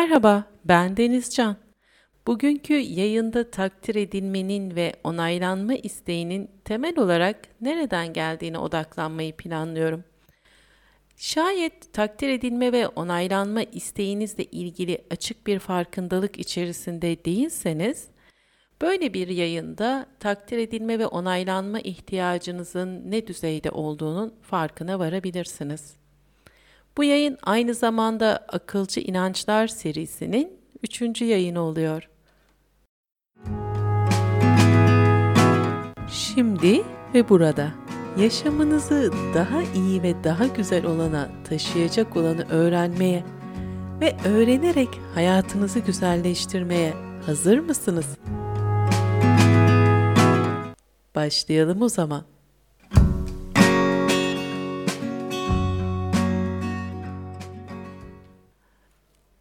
Merhaba, ben Denizcan. Bugünkü yayında takdir edilmenin ve onaylanma isteğinin temel olarak nereden geldiğine odaklanmayı planlıyorum. Şayet takdir edilme ve onaylanma isteğinizle ilgili açık bir farkındalık içerisinde değilseniz, böyle bir yayında takdir edilme ve onaylanma ihtiyacınızın ne düzeyde olduğunun farkına varabilirsiniz. Bu yayın aynı zamanda Akılcı İnançlar serisinin üçüncü yayını oluyor. Şimdi ve burada yaşamınızı daha iyi ve daha güzel olana taşıyacak olanı öğrenmeye ve öğrenerek hayatınızı güzelleştirmeye hazır mısınız? Başlayalım o zaman.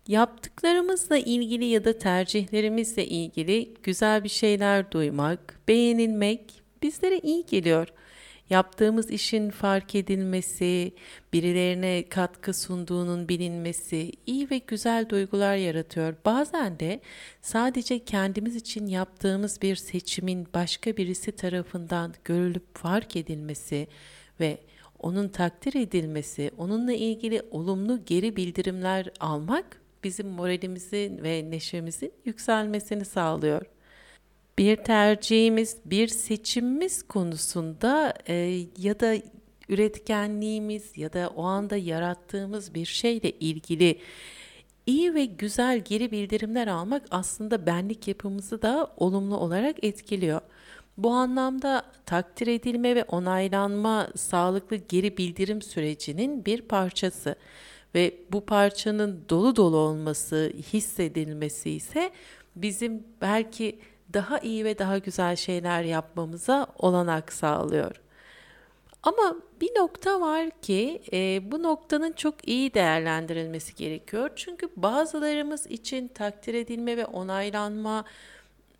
Yaptıklarımızla ilgili ya da tercihlerimizle ilgili güzel bir şeyler duymak, beğenilmek bizlere iyi geliyor. Yaptığımız işin fark edilmesi, birilerine katkı sunduğunun bilinmesi iyi ve güzel duygular yaratıyor. Bazen de sadece kendimiz için yaptığımız bir seçimin başka birisi tarafından görülüp fark edilmesi ve onun takdir edilmesi, onunla ilgili olumlu geri bildirimler almak bizim moralimizin ve neşemizin yükselmesini sağlıyor. Bir tercihimiz, bir seçimimiz konusunda e, ya da üretkenliğimiz ya da o anda yarattığımız bir şeyle ilgili iyi ve güzel geri bildirimler almak aslında benlik yapımızı da olumlu olarak etkiliyor. Bu anlamda takdir edilme ve onaylanma sağlıklı geri bildirim sürecinin bir parçası ve bu parçanın dolu dolu olması, hissedilmesi ise bizim belki daha iyi ve daha güzel şeyler yapmamıza olanak sağlıyor. Ama bir nokta var ki e, bu noktanın çok iyi değerlendirilmesi gerekiyor. Çünkü bazılarımız için takdir edilme ve onaylanma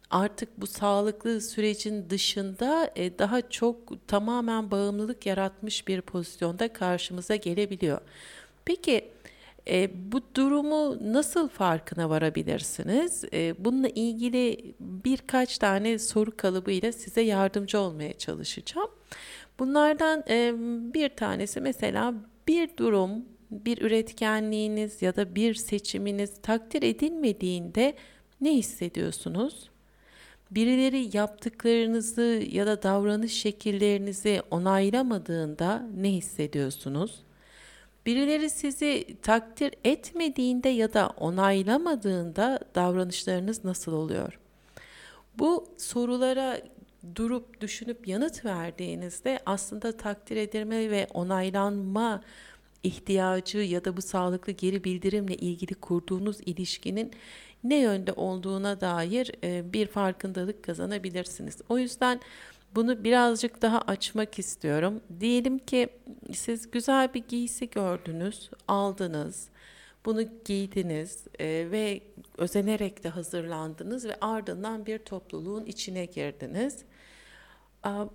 artık bu sağlıklı sürecin dışında e, daha çok tamamen bağımlılık yaratmış bir pozisyonda karşımıza gelebiliyor. Peki e, bu durumu nasıl farkına varabilirsiniz? E, bununla ilgili birkaç tane soru kalıbıyla size yardımcı olmaya çalışacağım. Bunlardan e, bir tanesi mesela bir durum, bir üretkenliğiniz ya da bir seçiminiz takdir edilmediğinde ne hissediyorsunuz? Birileri yaptıklarınızı ya da davranış şekillerinizi onaylamadığında ne hissediyorsunuz? Birileri sizi takdir etmediğinde ya da onaylamadığında davranışlarınız nasıl oluyor? Bu sorulara durup düşünüp yanıt verdiğinizde aslında takdir edilme ve onaylanma ihtiyacı ya da bu sağlıklı geri bildirimle ilgili kurduğunuz ilişkinin ne yönde olduğuna dair bir farkındalık kazanabilirsiniz. O yüzden bunu birazcık daha açmak istiyorum. Diyelim ki siz güzel bir giysi gördünüz, aldınız. Bunu giydiniz e, ve özenerek de hazırlandınız ve ardından bir topluluğun içine girdiniz.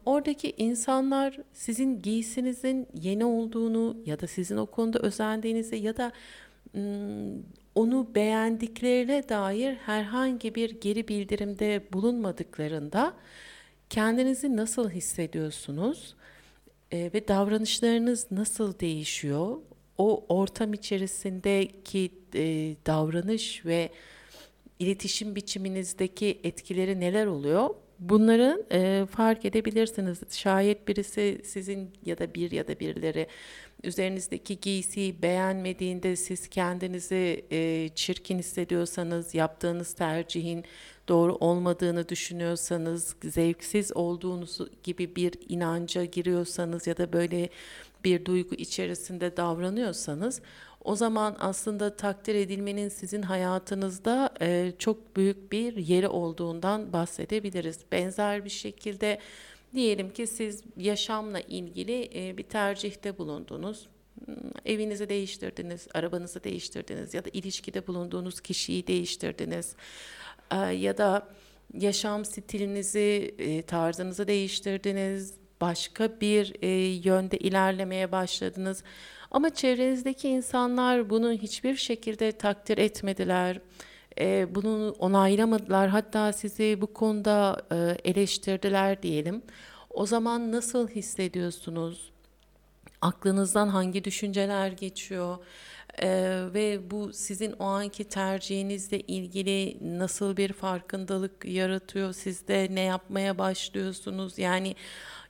Oradaki insanlar sizin giysinizin yeni olduğunu ya da sizin o konuda özendiğinizi ya da onu beğendiklerine dair herhangi bir geri bildirimde bulunmadıklarında Kendinizi nasıl hissediyorsunuz e, ve davranışlarınız nasıl değişiyor? O ortam içerisindeki e, davranış ve iletişim biçiminizdeki etkileri neler oluyor? Bunları e, fark edebilirsiniz. Şayet birisi sizin ya da bir ya da birileri üzerinizdeki giysiyi beğenmediğinde siz kendinizi e, çirkin hissediyorsanız, yaptığınız tercihin doğru olmadığını düşünüyorsanız, zevksiz olduğunuz gibi bir inanca giriyorsanız ya da böyle bir duygu içerisinde davranıyorsanız o zaman aslında takdir edilmenin sizin hayatınızda e, çok büyük bir yeri olduğundan bahsedebiliriz. Benzer bir şekilde diyelim ki siz yaşamla ilgili e, bir tercihte bulundunuz. Hmm, evinizi değiştirdiniz, arabanızı değiştirdiniz ya da ilişkide bulunduğunuz kişiyi değiştirdiniz e, ya da yaşam stilinizi, e, tarzınızı değiştirdiniz, başka bir e, yönde ilerlemeye başladınız. Ama çevrenizdeki insanlar bunu hiçbir şekilde takdir etmediler. E, bunu onaylamadılar. Hatta sizi bu konuda e, eleştirdiler diyelim. O zaman nasıl hissediyorsunuz? Aklınızdan hangi düşünceler geçiyor? Ee, ve bu sizin o anki tercihinizle ilgili nasıl bir farkındalık yaratıyor? Sizde ne yapmaya başlıyorsunuz? Yani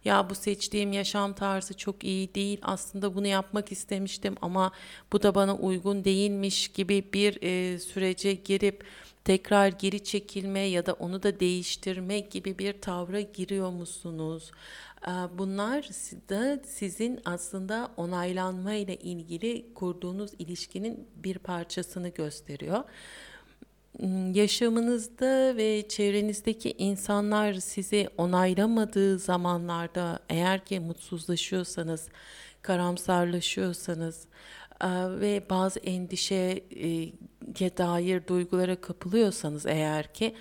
ya bu seçtiğim yaşam tarzı çok iyi değil. Aslında bunu yapmak istemiştim ama bu da bana uygun değilmiş gibi bir e, sürece girip tekrar geri çekilme ya da onu da değiştirme gibi bir tavra giriyor musunuz? Ee, bunlar da sizin aslında onaylanma ile ilgili kurduğunuz ilişkinin bir parçasını gösteriyor. Hmm, yaşamınızda ve çevrenizdeki insanlar sizi onaylamadığı zamanlarda eğer ki mutsuzlaşıyorsanız, karamsarlaşıyorsanız ve bazı endişeye dair duygulara kapılıyorsanız eğer ki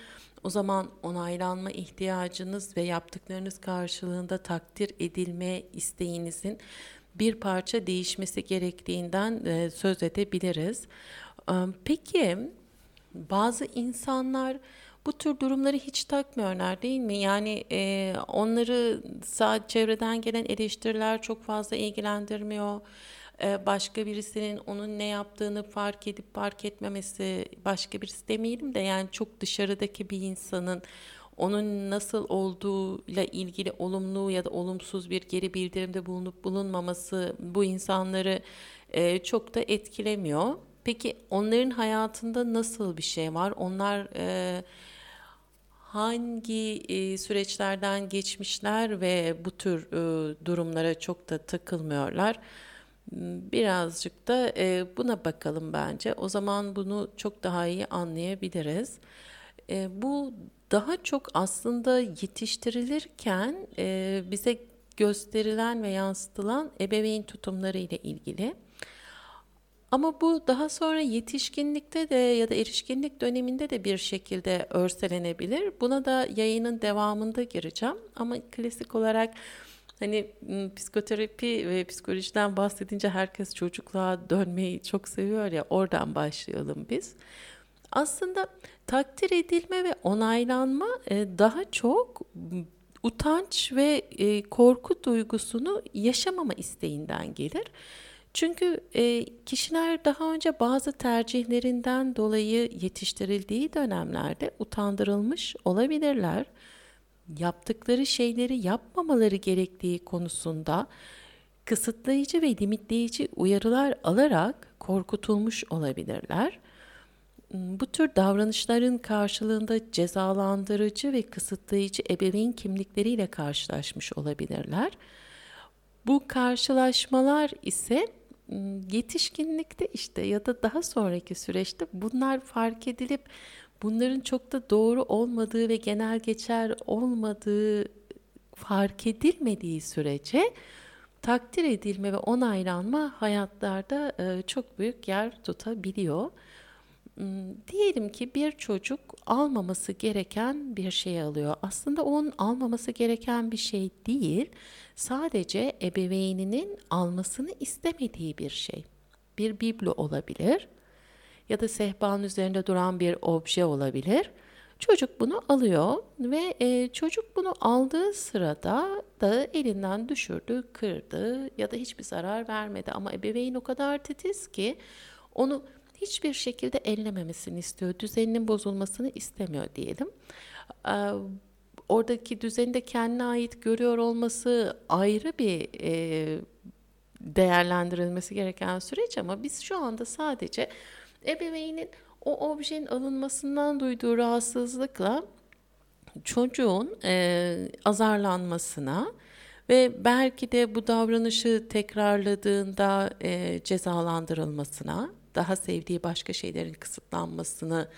o zaman onaylanma ihtiyacınız ve yaptıklarınız karşılığında takdir edilme isteğinizin bir parça değişmesi gerektiğinden e, söz edebiliriz. Peki bazı insanlar bu tür durumları hiç takmıyorlar değil mi? Yani e, onları sadece çevreden gelen eleştiriler çok fazla ilgilendirmiyor. E, başka birisinin onun ne yaptığını fark edip fark etmemesi, başka birisi demeyelim de yani çok dışarıdaki bir insanın onun nasıl olduğuyla ilgili olumlu ya da olumsuz bir geri bildirimde bulunup bulunmaması bu insanları e, çok da etkilemiyor. Peki onların hayatında nasıl bir şey var? Onlar e, hangi e, süreçlerden geçmişler ve bu tür e, durumlara çok da takılmıyorlar? Birazcık da e, buna bakalım bence. O zaman bunu çok daha iyi anlayabiliriz. E, bu daha çok aslında yetiştirilirken e, bize gösterilen ve yansıtılan ebeveyn tutumları ile ilgili. Ama bu daha sonra yetişkinlikte de ya da erişkinlik döneminde de bir şekilde örselenebilir. Buna da yayının devamında gireceğim. Ama klasik olarak hani psikoterapi ve psikolojiden bahsedince herkes çocukluğa dönmeyi çok seviyor ya oradan başlayalım biz. Aslında takdir edilme ve onaylanma daha çok utanç ve korku duygusunu yaşamama isteğinden gelir. Çünkü e, kişiler daha önce bazı tercihlerinden dolayı yetiştirildiği dönemlerde utandırılmış olabilirler. Yaptıkları şeyleri yapmamaları gerektiği konusunda kısıtlayıcı ve limitleyici uyarılar alarak korkutulmuş olabilirler. Bu tür davranışların karşılığında cezalandırıcı ve kısıtlayıcı ebeveyn kimlikleriyle karşılaşmış olabilirler. Bu karşılaşmalar ise yetişkinlikte işte ya da daha sonraki süreçte bunlar fark edilip bunların çok da doğru olmadığı ve genel geçer olmadığı fark edilmediği sürece takdir edilme ve onaylanma hayatlarda çok büyük yer tutabiliyor. Diyelim ki bir çocuk almaması gereken bir şey alıyor. Aslında onun almaması gereken bir şey değil. Sadece ebeveyninin almasını istemediği bir şey. Bir biblo olabilir ya da sehpanın üzerinde duran bir obje olabilir. Çocuk bunu alıyor ve e, çocuk bunu aldığı sırada da elinden düşürdü, kırdı ya da hiçbir zarar vermedi. Ama ebeveyn o kadar titiz ki onu hiçbir şekilde ellememesini istiyor. Düzeninin bozulmasını istemiyor diyelim. Ee, oradaki düzeni de kendine ait görüyor olması ayrı bir e, değerlendirilmesi gereken süreç ama biz şu anda sadece ebeveynin o objenin alınmasından duyduğu rahatsızlıkla çocuğun e, azarlanmasına ve belki de bu davranışı tekrarladığında e, cezalandırılmasına, daha sevdiği başka şeylerin kısıtlanmasını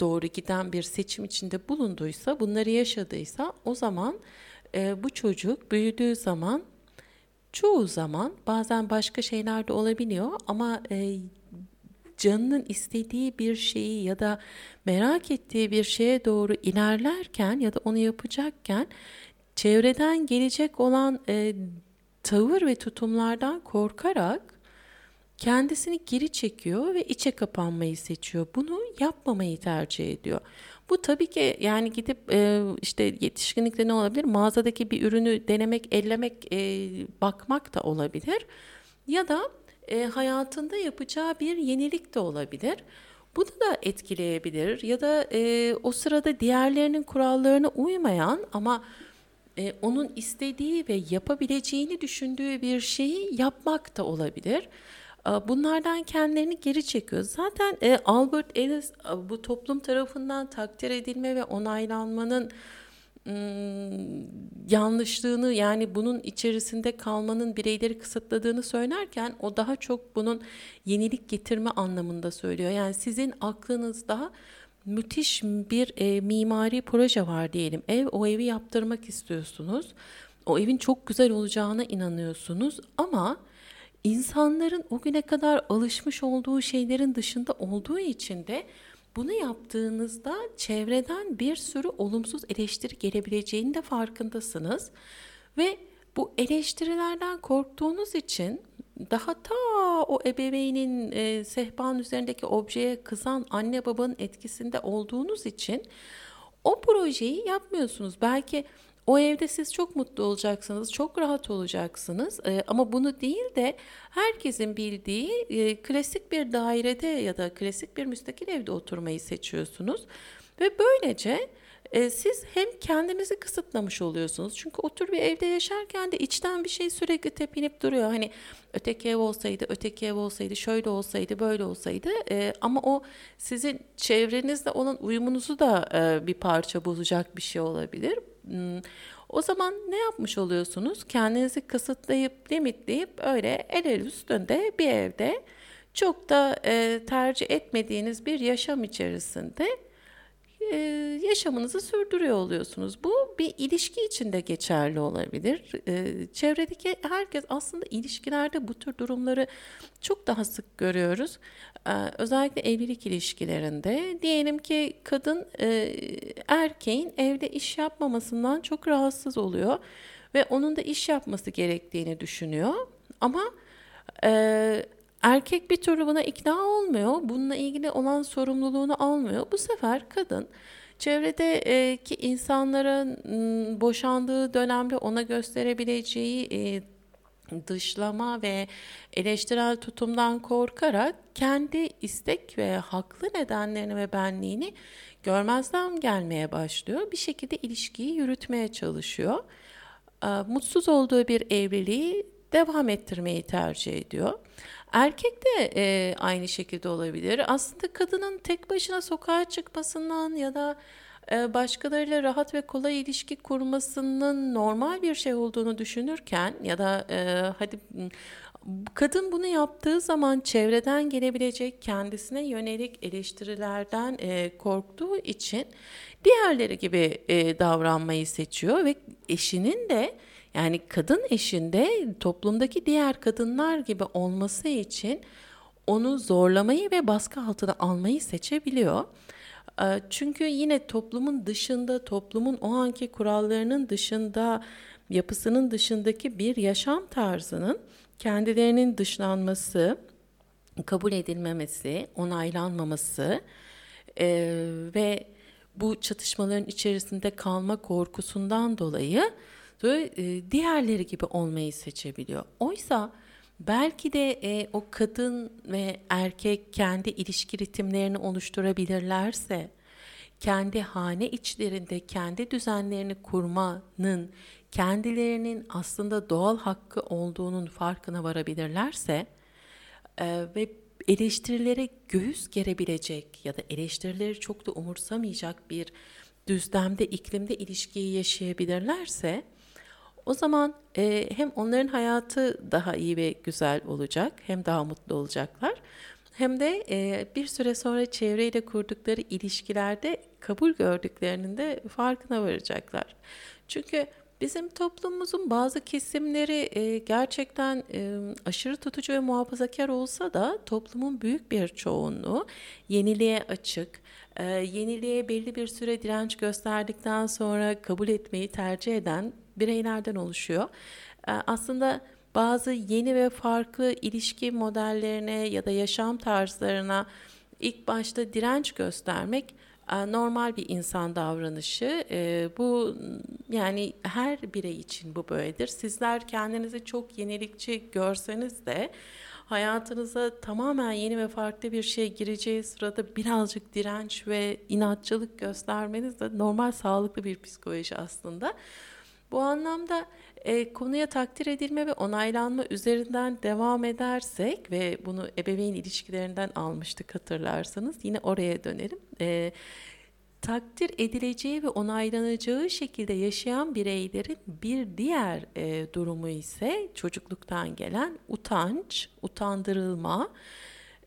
doğru giden bir seçim içinde bulunduysa, bunları yaşadıysa o zaman e, bu çocuk büyüdüğü zaman çoğu zaman bazen başka şeyler de olabiliyor ama e, canının istediği bir şeyi ya da merak ettiği bir şeye doğru ilerlerken ya da onu yapacakken çevreden gelecek olan e, tavır ve tutumlardan korkarak kendisini geri çekiyor ve içe kapanmayı seçiyor. Bunu yapmamayı tercih ediyor. Bu tabii ki yani gidip e, işte yetişkinlikte ne olabilir? Mağazadaki bir ürünü denemek, ellemek, e, bakmak da olabilir. Ya da e, hayatında yapacağı bir yenilik de olabilir. Bunu da etkileyebilir ya da e, o sırada diğerlerinin kurallarına uymayan ama e, onun istediği ve yapabileceğini düşündüğü bir şeyi yapmak da olabilir. Bunlardan kendilerini geri çekiyor. Zaten e, Albert Ellis e, bu toplum tarafından takdir edilme ve onaylanmanın yanlışlığını yani bunun içerisinde kalmanın bireyleri kısıtladığını söylerken o daha çok bunun yenilik getirme anlamında söylüyor. Yani sizin aklınızda müthiş bir e, mimari proje var diyelim. Ev o evi yaptırmak istiyorsunuz. O evin çok güzel olacağına inanıyorsunuz ama insanların o güne kadar alışmış olduğu şeylerin dışında olduğu için de bunu yaptığınızda çevreden bir sürü olumsuz eleştiri gelebileceğini de farkındasınız. Ve bu eleştirilerden korktuğunuz için daha ta o ebeveynin e, sehpanın üzerindeki objeye kızan anne babanın etkisinde olduğunuz için o projeyi yapmıyorsunuz. Belki o evde siz çok mutlu olacaksınız, çok rahat olacaksınız. E, ama bunu değil de herkesin bildiği e, klasik bir dairede ya da klasik bir müstakil evde oturmayı seçiyorsunuz. Ve böylece e, siz hem kendinizi kısıtlamış oluyorsunuz. Çünkü otur bir evde yaşarken de içten bir şey sürekli tepinip duruyor. Hani öteki ev olsaydı, öteki ev olsaydı, şöyle olsaydı, böyle olsaydı. E, ama o sizin çevrenizde olan uyumunuzu da e, bir parça bozacak bir şey olabilir. Hmm, o zaman ne yapmış oluyorsunuz? Kendinizi kısıtlayıp, limitleyip öyle el el üstünde bir evde çok da e, tercih etmediğiniz bir yaşam içerisinde yaşamınızı sürdürüyor oluyorsunuz. Bu bir ilişki içinde geçerli olabilir. Çevredeki herkes aslında ilişkilerde bu tür durumları çok daha sık görüyoruz. Özellikle evlilik ilişkilerinde diyelim ki kadın erkeğin evde iş yapmamasından çok rahatsız oluyor ve onun da iş yapması gerektiğini düşünüyor. Ama Erkek bir türlü buna ikna olmuyor. Bununla ilgili olan sorumluluğunu almıyor. Bu sefer kadın çevredeki insanların boşandığı dönemde ona gösterebileceği e, dışlama ve eleştirel tutumdan korkarak kendi istek ve haklı nedenlerini ve benliğini görmezden gelmeye başlıyor. Bir şekilde ilişkiyi yürütmeye çalışıyor. Mutsuz olduğu bir evliliği devam ettirmeyi tercih ediyor. Erkek de e, aynı şekilde olabilir. Aslında kadının tek başına sokağa çıkmasından ya da e, başkalarıyla rahat ve kolay ilişki kurmasının normal bir şey olduğunu düşünürken ya da e, hadi kadın bunu yaptığı zaman çevreden gelebilecek kendisine yönelik eleştirilerden e, korktuğu için diğerleri gibi e, davranmayı seçiyor ve eşinin de yani kadın eşinde toplumdaki diğer kadınlar gibi olması için onu zorlamayı ve baskı altına almayı seçebiliyor. Ee, çünkü yine toplumun dışında, toplumun o anki kurallarının dışında, yapısının dışındaki bir yaşam tarzının kendilerinin dışlanması, kabul edilmemesi, onaylanmaması e, ve bu çatışmaların içerisinde kalma korkusundan dolayı ve e, diğerleri gibi olmayı seçebiliyor. Oysa belki de e, o kadın ve erkek kendi ilişki ritimlerini oluşturabilirlerse, kendi hane içlerinde kendi düzenlerini kurmanın kendilerinin aslında doğal hakkı olduğunun farkına varabilirlerse e, ve eleştirilere göğüs gerebilecek ya da eleştirileri çok da umursamayacak bir düzlemde, iklimde ilişkiyi yaşayabilirlerse o zaman e, hem onların hayatı daha iyi ve güzel olacak, hem daha mutlu olacaklar. Hem de e, bir süre sonra çevreyle kurdukları ilişkilerde kabul gördüklerinin de farkına varacaklar. Çünkü bizim toplumumuzun bazı kesimleri e, gerçekten e, aşırı tutucu ve muhafazakar olsa da toplumun büyük bir çoğunluğu yeniliğe açık, e, yeniliğe belli bir süre direnç gösterdikten sonra kabul etmeyi tercih eden bireylerden oluşuyor. Ee, aslında bazı yeni ve farklı ilişki modellerine ya da yaşam tarzlarına ilk başta direnç göstermek e, normal bir insan davranışı. E, bu yani her birey için bu böyledir. Sizler kendinizi çok yenilikçi görseniz de hayatınıza tamamen yeni ve farklı bir şey gireceği sırada birazcık direnç ve inatçılık göstermeniz de normal sağlıklı bir psikoloji aslında. Bu anlamda e, konuya takdir edilme ve onaylanma üzerinden devam edersek ve bunu ebeveyn ilişkilerinden almıştık hatırlarsanız yine oraya dönelim. E, takdir edileceği ve onaylanacağı şekilde yaşayan bireylerin bir diğer e, durumu ise çocukluktan gelen utanç, utandırılma,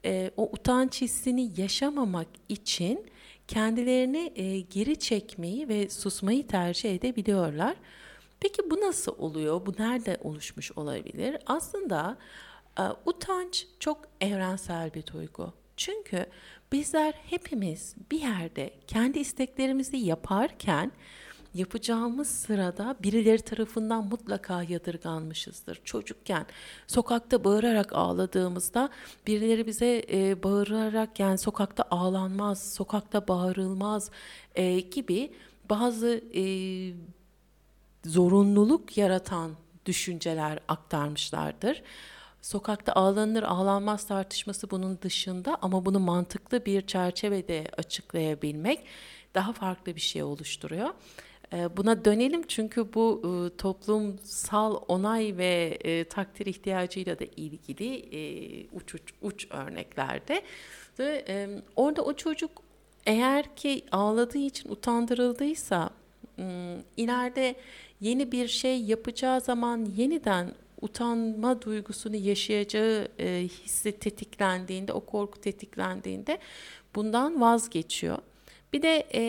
e, o utanç hissini yaşamamak için kendilerini e, geri çekmeyi ve susmayı tercih edebiliyorlar. Peki bu nasıl oluyor? Bu nerede oluşmuş olabilir? Aslında e, utanç çok evrensel bir duygu. Çünkü bizler hepimiz bir yerde kendi isteklerimizi yaparken yapacağımız sırada birileri tarafından mutlaka yadırganmışızdır. Çocukken sokakta bağırarak ağladığımızda birileri bize e, bağırarak yani sokakta ağlanmaz, sokakta bağırılmaz e, gibi bazı e, zorunluluk yaratan düşünceler aktarmışlardır. Sokakta ağlanır ağlanmaz tartışması bunun dışında ama bunu mantıklı bir çerçevede açıklayabilmek daha farklı bir şey oluşturuyor. Ee, buna dönelim çünkü bu e, toplumsal onay ve e, takdir ihtiyacıyla da ilgili e, uç uç, uç örneklerde. Orada o çocuk eğer ki ağladığı için utandırıldıysa ileride yeni bir şey yapacağı zaman yeniden utanma duygusunu yaşayacağı e, hissi tetiklendiğinde, o korku tetiklendiğinde bundan vazgeçiyor. Bir de e,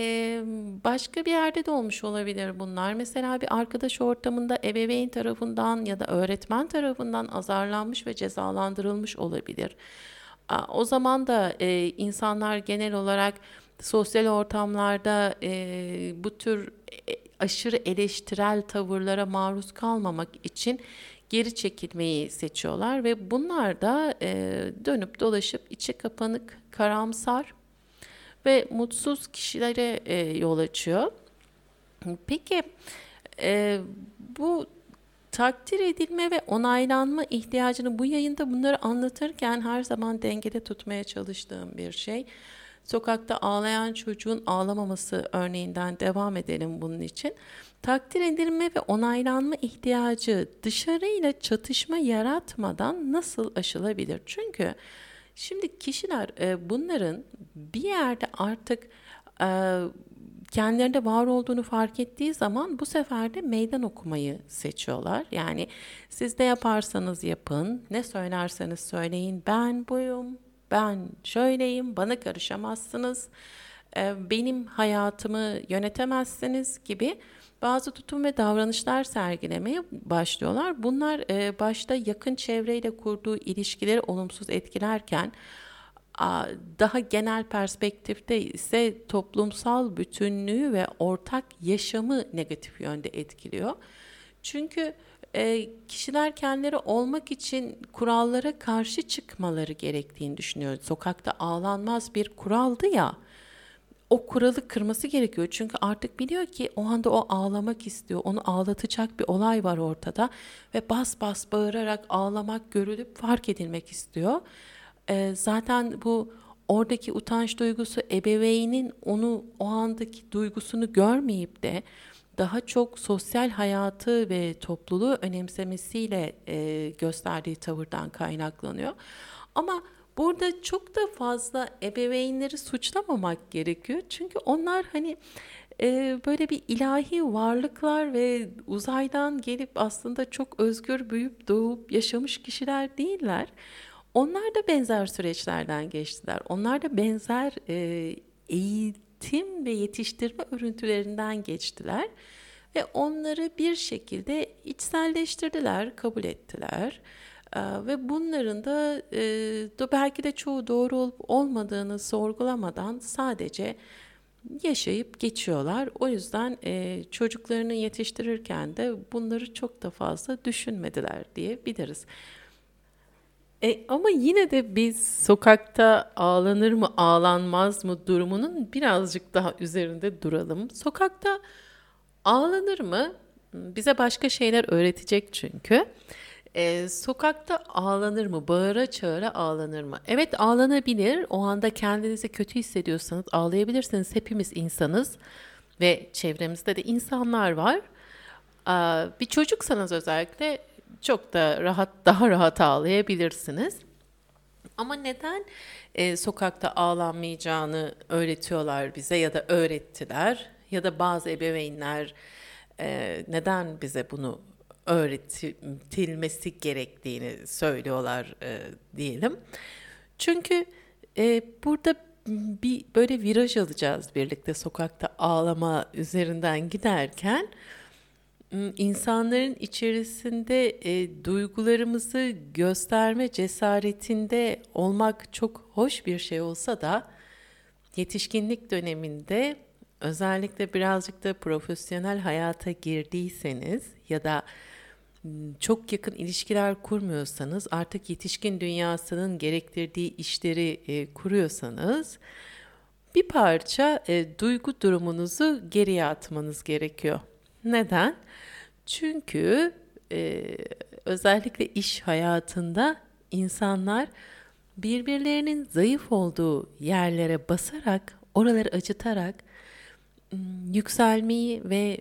başka bir yerde de olmuş olabilir bunlar. Mesela bir arkadaş ortamında ebeveyn tarafından ya da öğretmen tarafından azarlanmış ve cezalandırılmış olabilir. O zaman da e, insanlar genel olarak sosyal ortamlarda e, bu tür e, aşırı eleştirel tavırlara maruz kalmamak için geri çekilmeyi seçiyorlar ve bunlar da e, dönüp dolaşıp içi kapanık, karamsar ve mutsuz kişilere e, yol açıyor. Peki e, bu takdir edilme ve onaylanma ihtiyacını bu yayında bunları anlatırken her zaman dengede tutmaya çalıştığım bir şey. Sokakta ağlayan çocuğun ağlamaması örneğinden devam edelim bunun için. Takdir edilme ve onaylanma ihtiyacı dışarıyla çatışma yaratmadan nasıl aşılabilir? Çünkü şimdi kişiler e, bunların bir yerde artık e, kendilerinde var olduğunu fark ettiği zaman bu sefer de meydan okumayı seçiyorlar. Yani siz ne yaparsanız yapın, ne söylerseniz söyleyin ben buyum, ben şöyleyim, bana karışamazsınız, e, benim hayatımı yönetemezsiniz gibi bazı tutum ve davranışlar sergilemeye başlıyorlar. Bunlar e, başta yakın çevreyle kurduğu ilişkileri olumsuz etkilerken daha genel perspektifte ise toplumsal bütünlüğü ve ortak yaşamı negatif yönde etkiliyor. Çünkü e, kişiler kendileri olmak için kurallara karşı çıkmaları gerektiğini düşünüyor. Sokakta ağlanmaz bir kuraldı ya o kuralı kırması gerekiyor. Çünkü artık biliyor ki o anda o ağlamak istiyor. Onu ağlatacak bir olay var ortada ve bas bas bağırarak ağlamak görülüp fark edilmek istiyor. Ee, zaten bu oradaki utanç duygusu ebeveynin onu o andaki duygusunu görmeyip de daha çok sosyal hayatı ve topluluğu önemsemesiyle e, gösterdiği tavırdan kaynaklanıyor. Ama Burada çok da fazla ebeveynleri suçlamamak gerekiyor. Çünkü onlar hani e, böyle bir ilahi varlıklar ve uzaydan gelip aslında çok özgür büyüyüp doğup yaşamış kişiler değiller. Onlar da benzer süreçlerden geçtiler. Onlar da benzer e, eğitim ve yetiştirme örüntülerinden geçtiler. Ve onları bir şekilde içselleştirdiler, kabul ettiler. Ee, ve bunların da e, belki de çoğu doğru olup olmadığını sorgulamadan sadece yaşayıp geçiyorlar. O yüzden e, çocuklarını yetiştirirken de bunları çok da fazla düşünmediler diyebiliriz. E, ama yine de biz sokakta ağlanır mı ağlanmaz mı durumunun birazcık daha üzerinde duralım. Sokakta ağlanır mı? Bize başka şeyler öğretecek çünkü. E, sokakta ağlanır mı? Bağıra çağıra ağlanır mı? Evet ağlanabilir. O anda kendinizi kötü hissediyorsanız ağlayabilirsiniz. Hepimiz insanız ve çevremizde de insanlar var. Bir çocuksanız özellikle çok da rahat, daha rahat ağlayabilirsiniz. Ama neden e, sokakta ağlanmayacağını öğretiyorlar bize ya da öğrettiler ya da bazı ebeveynler e, neden bize bunu öğretilmesi gerektiğini söylüyorlar e, diyelim. Çünkü e, burada bir böyle viraj alacağız birlikte sokakta ağlama üzerinden giderken insanların içerisinde e, duygularımızı gösterme cesaretinde olmak çok hoş bir şey olsa da yetişkinlik döneminde özellikle birazcık da profesyonel hayata girdiyseniz ya da çok yakın ilişkiler kurmuyorsanız artık yetişkin dünyasının gerektirdiği işleri e, kuruyorsanız bir parça e, duygu durumunuzu geriye atmanız gerekiyor. Neden? Çünkü e, özellikle iş hayatında insanlar birbirlerinin zayıf olduğu yerlere basarak, oraları acıtarak yükselmeyi ve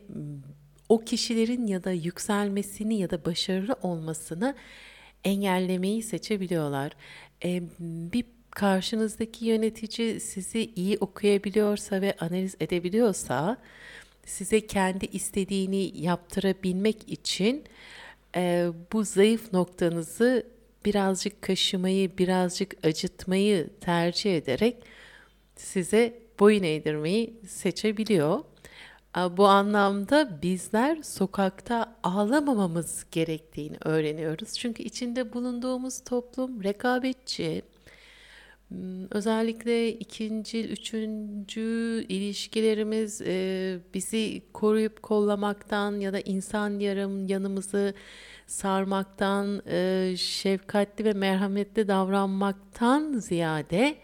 o kişilerin ya da yükselmesini ya da başarılı olmasını engellemeyi seçebiliyorlar. E, bir karşınızdaki yönetici sizi iyi okuyabiliyorsa ve analiz edebiliyorsa size kendi istediğini yaptırabilmek için e, bu zayıf noktanızı birazcık kaşımayı, birazcık acıtmayı tercih ederek size boyun eğdirmeyi seçebiliyor. Bu anlamda bizler sokakta ağlamamamız gerektiğini öğreniyoruz. Çünkü içinde bulunduğumuz toplum rekabetçi, özellikle ikinci, üçüncü ilişkilerimiz e, bizi koruyup kollamaktan ya da insan yarım yanımızı sarmaktan, e, şefkatli ve merhametli davranmaktan ziyade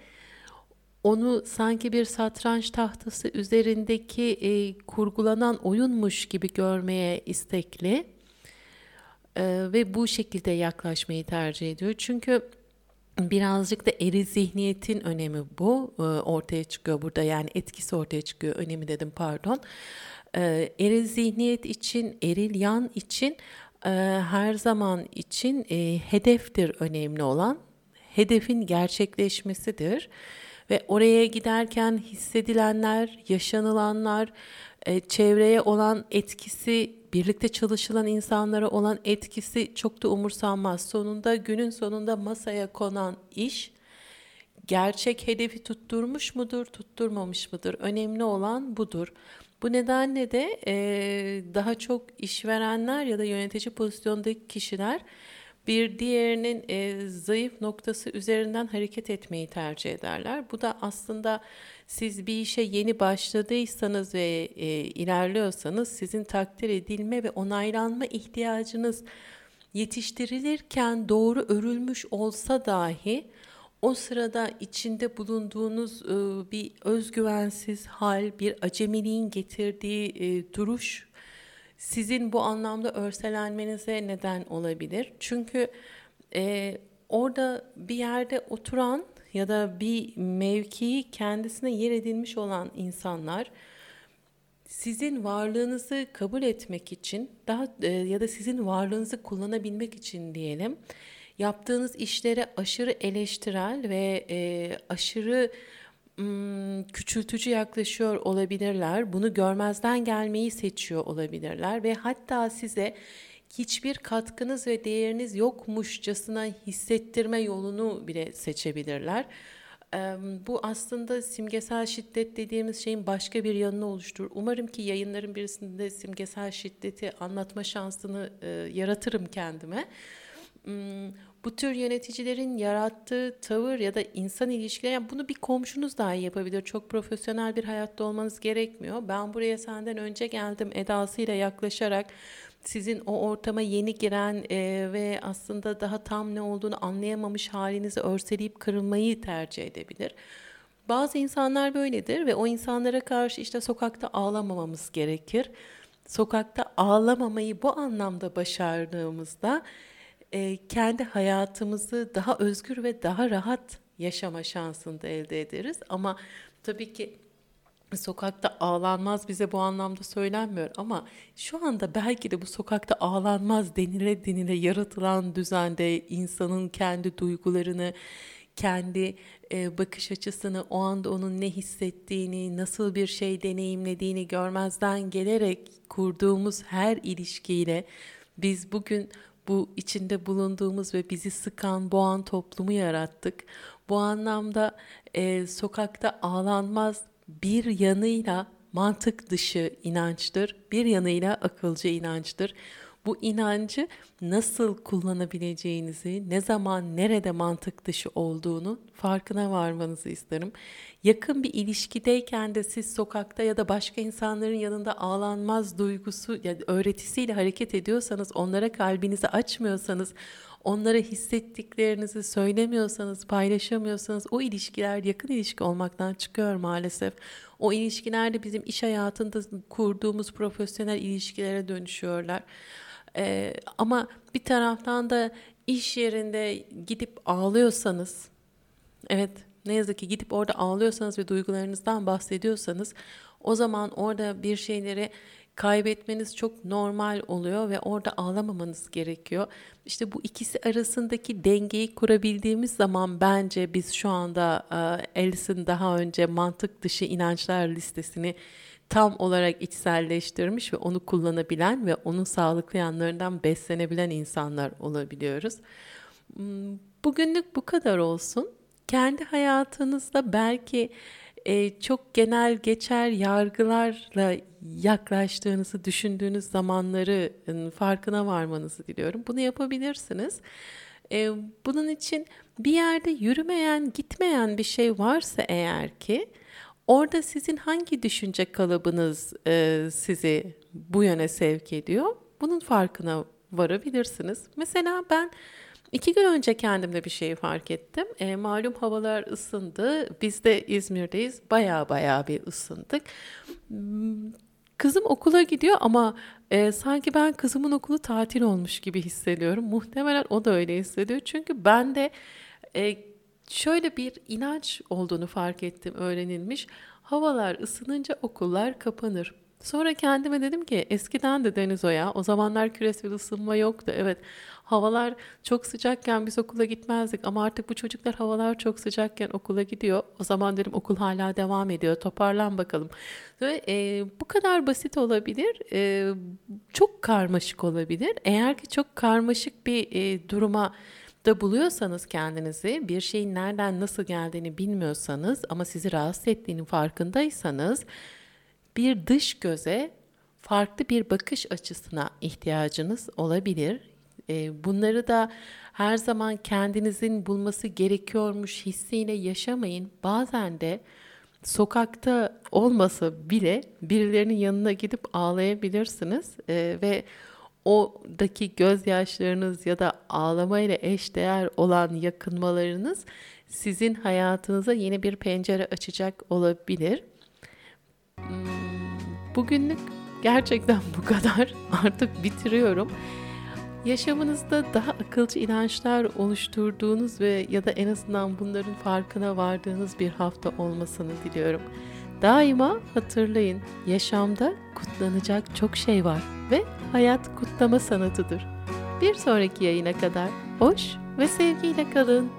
onu sanki bir satranç tahtası üzerindeki e, kurgulanan oyunmuş gibi görmeye istekli ve bu şekilde yaklaşmayı tercih ediyor. Çünkü birazcık da eri zihniyetin önemi bu e, ortaya çıkıyor burada yani etkisi ortaya çıkıyor önemi dedim pardon. E, eril zihniyet için, eril yan için e, her zaman için hedeftir önemli olan. Hedefin gerçekleşmesidir ve oraya giderken hissedilenler, yaşanılanlar, çevreye olan etkisi birlikte çalışılan insanlara olan etkisi çok da umursanmaz. Sonunda günün sonunda masaya konan iş gerçek hedefi tutturmuş mudur, tutturmamış mıdır? Önemli olan budur. Bu nedenle de e, daha çok işverenler ya da yönetici pozisyondaki kişiler bir diğerinin e, zayıf noktası üzerinden hareket etmeyi tercih ederler. Bu da aslında siz bir işe yeni başladıysanız ve e, ilerliyorsanız sizin takdir edilme ve onaylanma ihtiyacınız yetiştirilirken doğru örülmüş olsa dahi o sırada içinde bulunduğunuz e, bir özgüvensiz hal, bir acemiliğin getirdiği e, duruş sizin bu anlamda örselenmenize neden olabilir. Çünkü e, orada bir yerde oturan ya da bir mevkii kendisine yer edilmiş olan insanlar sizin varlığınızı kabul etmek için daha e, ya da sizin varlığınızı kullanabilmek için diyelim yaptığınız işlere aşırı eleştirel ve e, aşırı küçültücü yaklaşıyor olabilirler. Bunu görmezden gelmeyi seçiyor olabilirler ve hatta size hiçbir katkınız ve değeriniz yokmuşçasına hissettirme yolunu bile seçebilirler. Bu aslında simgesel şiddet dediğimiz şeyin başka bir yanını oluşturur. Umarım ki yayınların birisinde simgesel şiddeti anlatma şansını yaratırım kendime. Bu tür yöneticilerin yarattığı tavır ya da insan ilişkileri yani bunu bir komşunuz dahi yapabilir. Çok profesyonel bir hayatta olmanız gerekmiyor. Ben buraya senden önce geldim edasıyla yaklaşarak sizin o ortama yeni giren e, ve aslında daha tam ne olduğunu anlayamamış halinizi örseleyip kırılmayı tercih edebilir. Bazı insanlar böyledir ve o insanlara karşı işte sokakta ağlamamamız gerekir. Sokakta ağlamamayı bu anlamda başardığımızda e, kendi hayatımızı daha özgür ve daha rahat yaşama şansını da elde ederiz. Ama tabii ki sokakta ağlanmaz bize bu anlamda söylenmiyor ama şu anda belki de bu sokakta ağlanmaz denile denile yaratılan düzende insanın kendi duygularını, kendi e, bakış açısını, o anda onun ne hissettiğini, nasıl bir şey deneyimlediğini görmezden gelerek kurduğumuz her ilişkiyle biz bugün bu içinde bulunduğumuz ve bizi sıkan, boğan toplumu yarattık. Bu anlamda e, sokakta ağlanmaz bir yanıyla mantık dışı inançtır, bir yanıyla akılcı inançtır. Bu inancı nasıl kullanabileceğinizi, ne zaman, nerede mantık dışı olduğunu farkına varmanızı isterim. Yakın bir ilişkideyken de siz sokakta ya da başka insanların yanında ağlanmaz duygusu yani öğretisiyle hareket ediyorsanız, onlara kalbinizi açmıyorsanız, onlara hissettiklerinizi söylemiyorsanız, paylaşamıyorsanız o ilişkiler yakın ilişki olmaktan çıkıyor maalesef. O ilişkilerde bizim iş hayatında kurduğumuz profesyonel ilişkilere dönüşüyorlar. Ee, ama bir taraftan da iş yerinde gidip ağlıyorsanız, evet ne yazık ki gidip orada ağlıyorsanız ve duygularınızdan bahsediyorsanız o zaman orada bir şeyleri kaybetmeniz çok normal oluyor ve orada ağlamamanız gerekiyor. İşte bu ikisi arasındaki dengeyi kurabildiğimiz zaman bence biz şu anda e, Alice'in daha önce mantık dışı inançlar listesini tam olarak içselleştirmiş ve onu kullanabilen ve onun sağlıklı yanlarından beslenebilen insanlar olabiliyoruz. Hmm, bugünlük bu kadar olsun. Kendi hayatınızda belki e, çok genel geçer yargılarla yaklaştığınızı düşündüğünüz zamanları farkına varmanızı diliyorum. Bunu yapabilirsiniz. E, bunun için bir yerde yürümeyen, gitmeyen bir şey varsa eğer ki orada sizin hangi düşünce kalıbınız e, sizi bu yöne sevk ediyor? Bunun farkına varabilirsiniz. Mesela ben İki gün önce kendimde bir şeyi fark ettim. E, malum havalar ısındı. Biz de İzmir'deyiz. Baya baya bir ısındık. Hmm, kızım okula gidiyor ama e, sanki ben kızımın okulu tatil olmuş gibi hissediyorum. Muhtemelen o da öyle hissediyor. Çünkü ben de e, şöyle bir inanç olduğunu fark ettim öğrenilmiş. Havalar ısınınca okullar kapanır. Sonra kendime dedim ki eskiden de Deniz o ya. O zamanlar küresel ısınma yoktu. Evet havalar çok sıcakken biz okula gitmezdik ama artık bu çocuklar havalar çok sıcakken okula gidiyor. O zaman dedim okul hala devam ediyor. Toparlan bakalım. Ve e, bu kadar basit olabilir. E, çok karmaşık olabilir. Eğer ki çok karmaşık bir e, duruma da buluyorsanız kendinizi bir şeyin nereden nasıl geldiğini bilmiyorsanız ama sizi rahatsız ettiğinin farkındaysanız bir dış göze farklı bir bakış açısına ihtiyacınız olabilir. Ee, bunları da her zaman kendinizin bulması gerekiyormuş hissiyle yaşamayın. Bazen de sokakta olmasa bile birilerinin yanına gidip ağlayabilirsiniz ee, ve oradaki gözyaşlarınız ya da ağlamayla eşdeğer olan yakınmalarınız sizin hayatınıza yeni bir pencere açacak olabilir. Hmm, bugünlük gerçekten bu kadar. Artık bitiriyorum. Yaşamınızda daha akılcı inançlar oluşturduğunuz ve ya da en azından bunların farkına vardığınız bir hafta olmasını diliyorum. Daima hatırlayın, yaşamda kutlanacak çok şey var ve hayat kutlama sanatıdır. Bir sonraki yayına kadar hoş ve sevgiyle kalın.